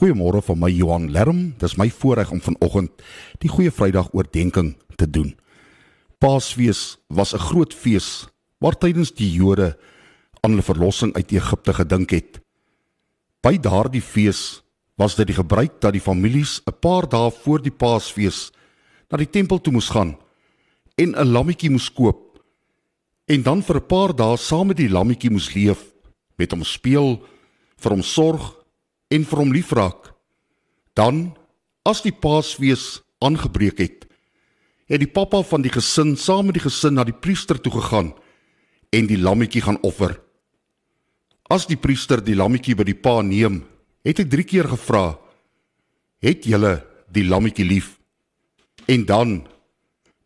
Goeiemôre van my Johan Lerm. Dis my voorreg om vanoggend die Goeie Vrydag oordeenking te doen. Paasfees was 'n groot fees waar tydens die Jode aan hulle verlossing uit Egipte gedink het. By daardie fees was dit die gebruik dat die families 'n paar dae voor die Paasfees na die tempel toe moes gaan en 'n lammetjie moes koop en dan vir 'n paar dae saam met die lammetjie moes leef, met hom speel, vir hom sorg en vir hom liefraak. Dan as die Paasfees aangebreek het, het die pappa van die gesin saam met die gesin na die priester toe gegaan en die lammetjie gaan offer. As die priester die lammetjie by die pa neem, het hy 3 keer gevra: "Het julle die lammetjie lief?" En dan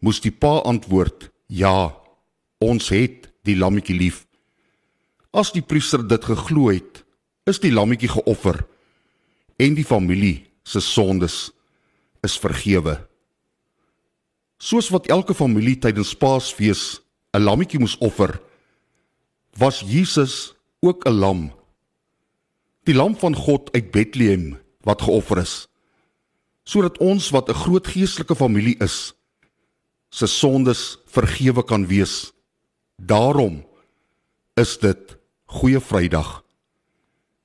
moes die pa antwoord: "Ja, ons het die lammetjie lief." As die priester dit geglo het, is die lammetjie geoffer en die familie se sondes is vergewe. Soos wat elke familie tydens Paasfees 'n lammetjie moes offer, was Jesus ook 'n lam. Die lam van God uit Bethlehem wat geoffer is sodat ons wat 'n groot geestelike familie is, se sondes vergewe kan wees. Daarom is dit Goeie Vrydag.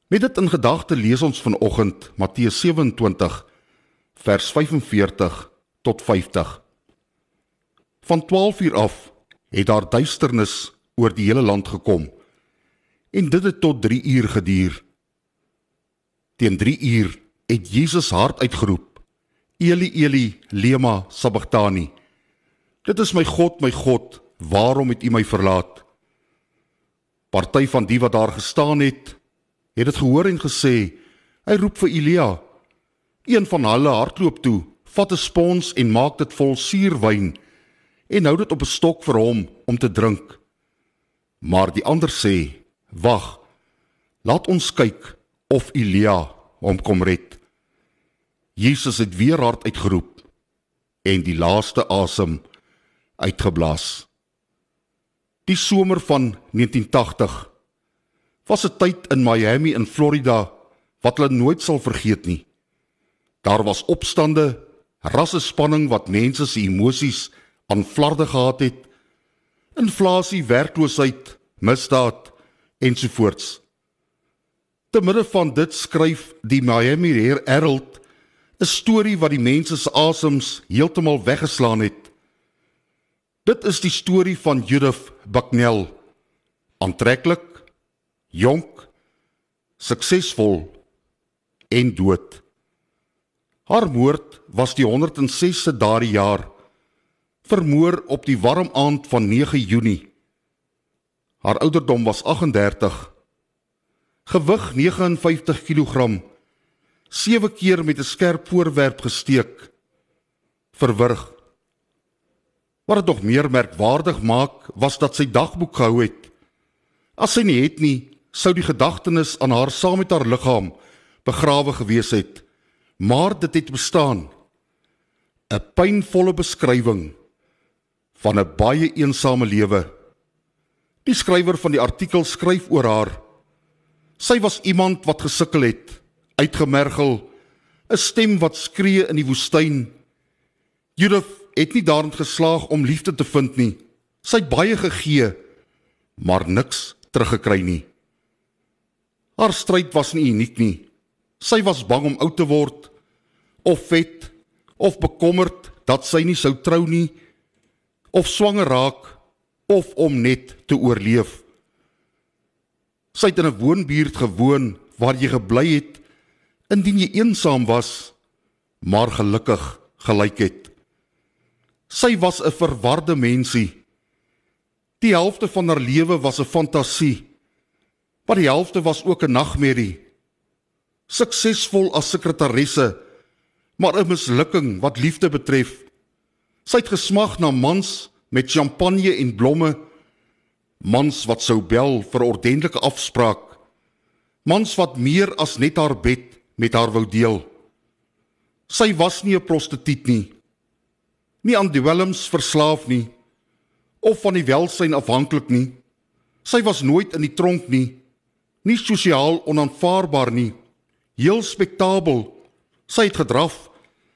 Met dit in gedagte lees ons vanoggend Matteus 27 vers 45 tot 50. Van 12 uur af het daar duisternis oor die hele land gekom en dit het tot 3 uur geduur. Teen 3 uur het Jesus hard uitgeroep: Eli Eli lema sabachthani. Dit is my God, my God, waarom het U my verlaat? Party van die wat daar gestaan het, het dit gehoor en gesê: "Hy roep vir Elia." Een van hulle hardloop toe, vat 'n spons en maak dit vol suurwyn en hou dit op 'n stok vir hom om te drink. Maar die ander sê: "Wag. Laat ons kyk of Elia hom kom red." Jesus het weer hard uitgeroep en die laaste asem uitgeblaas. Die somer van 1980 was 'n tyd in Miami in Florida wat hulle nooit sal vergeet nie. Daar was opstande, rasse spanning wat mense se emosies aan flarde gehad het. Inflasie, werkloosheid, misdaad ensovoorts. Te midde van dit skryf die Miami Herald 'n storie wat die mense se asems heeltemal weggeslaan het. Dit is die storie van Judith Bucknell. Aantreklik jonk, suksesvol en dood. Haar moord was die 106ste daardie jaar vermoor op die warm aand van 9 Junie. Haar ouderdom was 38. Gewig 59 kg. 7 keer met 'n skerp voorwerp gesteek. Verwrig. Wat dit nog meer merkwaardig maak, was dat sy dagboek gehou het. As sy nie het nie, sou die gedagtenis aan haar saam met haar liggaam begrawe gewees het, maar dit het bestaan. 'n Pynvolle beskrywing van 'n baie eensame lewe. Die skrywer van die artikel skryf oor haar. Sy was iemand wat gesukkel het, uitgemergel, 'n stem wat skree in die woestyn. Judith het nie daarin geslaag om liefde te vind nie. Sy het baie gegee, maar niks teruggekry nie. Haar stryd was nie uniek nie. Sy was bang om oud te word of vet of bekommerd dat sy nie sou trou nie of swanger raak of om net te oorleef. Sy het in 'n woonbuurt gewoon waar jy gebly het indien jy eensaam was maar gelukkig gelyk het. Sy was 'n verwarde mensie. Die helfte van haar lewe was 'n fantasie maar die helfte was ook 'n nagmerrie. Suksesvol as sekretaresse, maar 'n mislukking wat liefde betref. Sy het gesmag na mans met champagne en blomme, mans wat sou bel vir ordentlike afspraak, mans wat meer as net haar bed met haar wou deel. Sy was nie 'n prostituut nie, nie aan dwelms verslaaf nie of van die welsyn afhanklik nie. Sy was nooit in die tronk nie nie sosiaal onaanvaarbaar nie. heel spektabel. Sy het gedraf,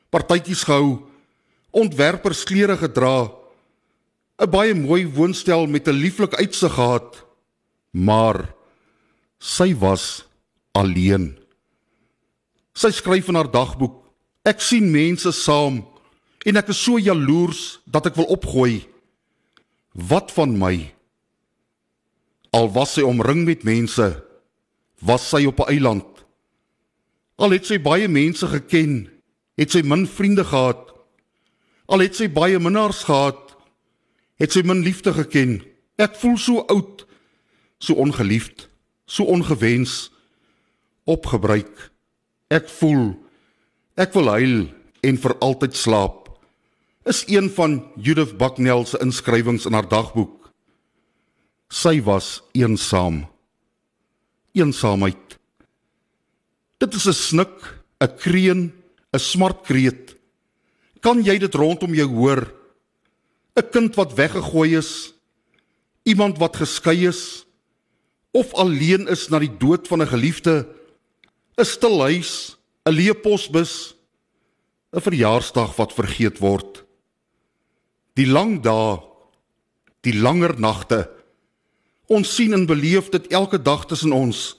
partytjies gehou, ontwerpers klere gedra, 'n baie mooi woonstel met 'n lieflike uitsig gehad, maar sy was alleen. Sy skryf in haar dagboek: Ek sien mense saam en ek is so jaloers dat ek wil opgooi. Wat van my? Al was sy omring met mense, was sy op 'n eiland. Al het sy baie mense geken, het sy min vriende gehad. Al het sy baie minnaars gehad, het sy min liefde geken. Ek voel so oud, so ongeliefd, so ongewens, opgebruik. Ek voel ek wil huil en vir altyd slaap. Is een van Judith Bucknell se inskrywings in haar dagboek. Sy was eensaam. Eensaamheid. Dit is 'n snik, 'n kreun, 'n smartkreet. Kan jy dit rondom jou hoor? 'n Kind wat weggegooi is, iemand wat geskei is of alleen is na die dood van 'n geliefde 'n stil huis, 'n leë posbus, 'n verjaarsdag wat vergeet word. Die lang dae, die langer nagte. Ons sien en beleef dit elke dag tussen ons.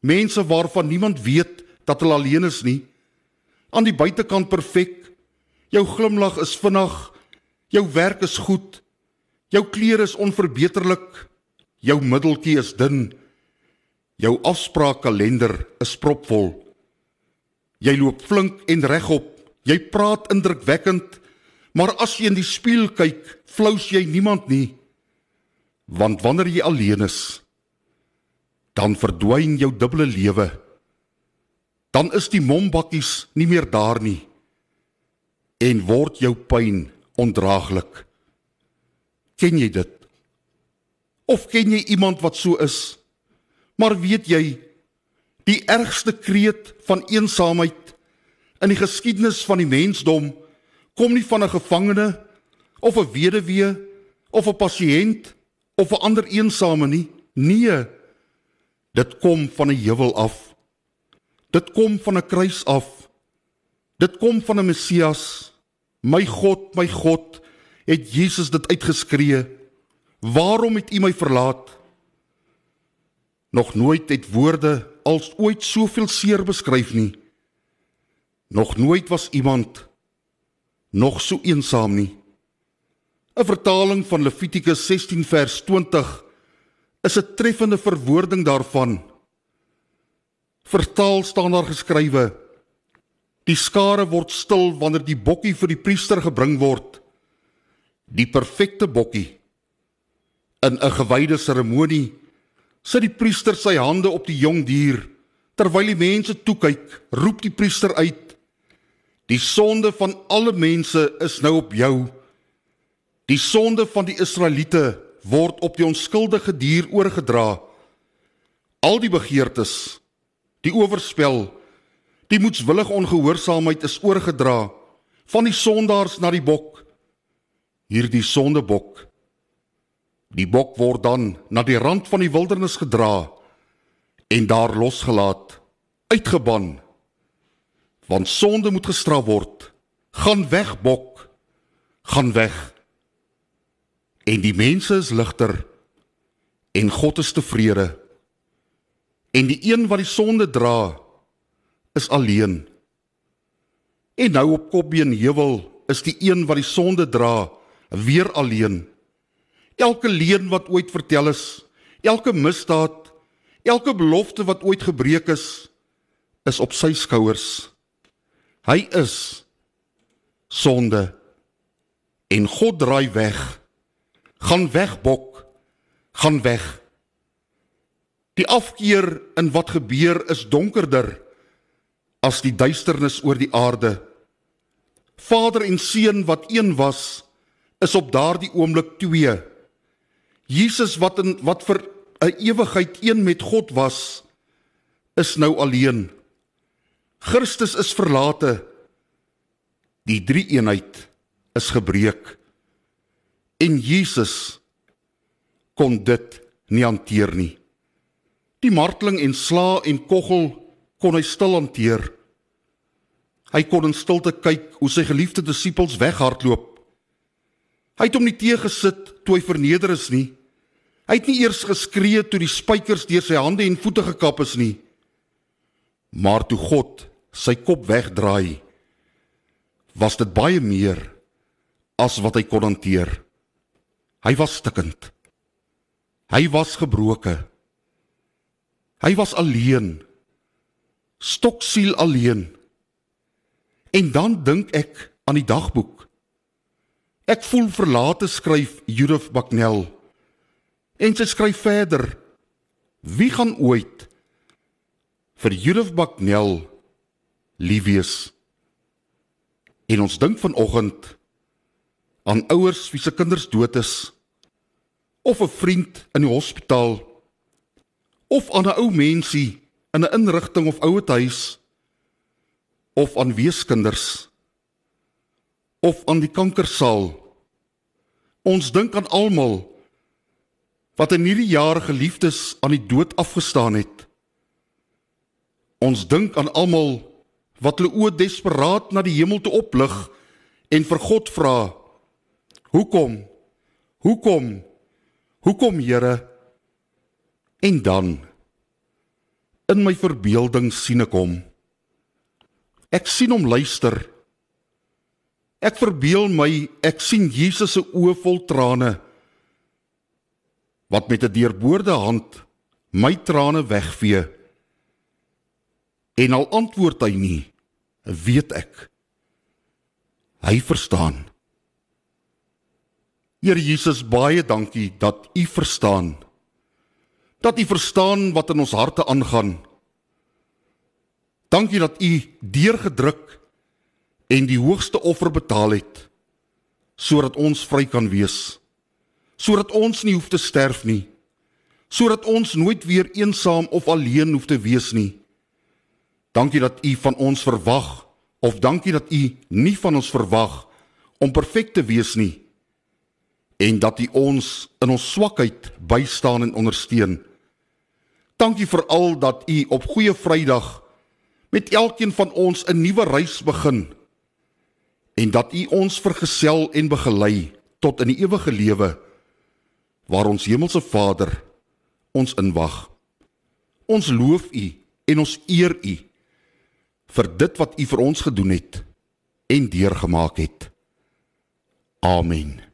Mense waarvan niemand weet dat hulle alleen is nie. Aan die buitekant perfek. Jou glimlag is vinnig. Jou werk is goed. Jou klere is onverbeterlik. Jou middeltjie is dun. Jou afspraakkalender is propvol. Jy loop flink en regop. Jy praat indrukwekkend, maar as jy in die spieël kyk, flous jy niemand nie. Want wanneer jy alleen is, dan verdwyn jou dubbele lewe. Dan is die mombakkies nie meer daar nie en word jou pyn ondraaglik. Ken jy dit? Of ken jy iemand wat so is? Maar weet jy die ergste kreet van eensaamheid in die geskiedenis van die mensdom kom nie van 'n gevangene of 'n weduwee of 'n pasiënt of 'n ander eensame nie. Nee. Dit kom van 'n heuwel af. Dit kom van 'n kruis af. Dit kom van 'n Messias. My God, my God, het Jesus dit uitgeskree. Waarom het U my verlaat? Nog nooit het woorde als ooit soveel seer beskryf nie. Nog nooit was iemand nog so eensaam nie. 'n Vertaling van Levitikus 16 vers 20 is 'n treffende verwoording daarvan. Vertaal staan daar geskrywe: Die skare word stil wanneer die bokkie vir die priester gebring word. Die perfekte bokkie in 'n gewyde seremonie sit die priester sy hande op die jong dier terwyl die mense toe kyk, roep die priester uit: Die sonde van alle mense is nou op jou. Die sonde van die Israeliete word op die onskuldige dier oorgedra. Al die begeertes, die oorspel, die moedswillige ongehoorsaamheid is oorgedra van die sondaars na die bok. Hierdie sondebok Die bok word dan na die rand van die wildernis gedra en daar losgelaat, uitgeban. Want sonde moet gestraf word. Gaan weg, bok. Gaan weg. En die mense is ligter en God is tevrede. En die een wat die sonde dra is alleen. En nou op Kopbeen heuwel is die een wat die sonde dra weer alleen. Elke leuen wat ooit vertel is, elke misdaad, elke belofte wat ooit gebreek is, is op sy skouers. Hy is sonde en God draai weg. Gaan weg, bok. Gaan weg. Die afkeer in wat gebeur is donkerder as die duisternis oor die aarde. Vader en seun wat een was, is op daardie oomblik twee. Jesus wat in wat vir 'n ewigheid een met God was, is nou alleen. Christus is verlate. Die drie eenheid is gebreek. En Jesus kon dit nie hanteer nie. Die marteling en sla en koggel kon hy stil hanteer. Hy kon in stilte kyk hoe sy geliefde disippels weghardloop. Hy het hom nie teëgesit toe hy verneder is nie. Hy het nie eers geskree toe die spykers deur sy hande en voete gekap is nie. Maar toe God sy kop wegdraai, was dit baie meer as wat hy kon hanteer. Hy was stikkend. Hy was gebroke. Hy was alleen. Stoksiel alleen. En dan dink ek aan die dagboek. Ek voel verlate skryf Judith Baknel. En sy skryf verder: Wie gaan ooit vir Judith Baknel lief wees? En ons dink vanoggend aan ouers wie se kinders dood is of 'n vriend in die hospitaal of aan 'n ou mensie in 'n inrigting of ouetehuis of aan weeskinders of aan die kankersaal. Ons dink aan almal wat in hierdie jare geliefdes aan die dood afgestaan het. Ons dink aan almal wat hulle oë desperaat na die hemel toe oplig en vir God vra hoekom? Hoekom? Hoekom Here? En dan in my verbeelding sien ek hom. Ek sien hom luister. Ek verbeel my ek sien Jesus se oë vol trane wat met 'n deurboorde hand my trane wegvee. En al antwoord hy nie weet ek hy verstaan Here Jesus baie dankie dat u verstaan. Dat u verstaan wat in ons harte aangaan. Dankie dat u deurgedruk en die hoogste offer betaal het sodat ons vry kan wees. Sodat ons nie hoef te sterf nie. Sodat ons nooit weer eensaam of alleen hoef te wees nie. Dankie dat U van ons verwag of dankie dat U nie van ons verwag om perfek te wees nie en dat U ons in ons swakheid bystaan en ondersteun. Dankie vir al dat U op Goeie Vrydag met elkeen van ons 'n nuwe reis begin en dat U ons vergesel en begelei tot in die ewige lewe waar ons hemelse Vader ons inwag. Ons loof U en ons eer U vir dit wat U vir ons gedoen het en deurgemaak het. Amen.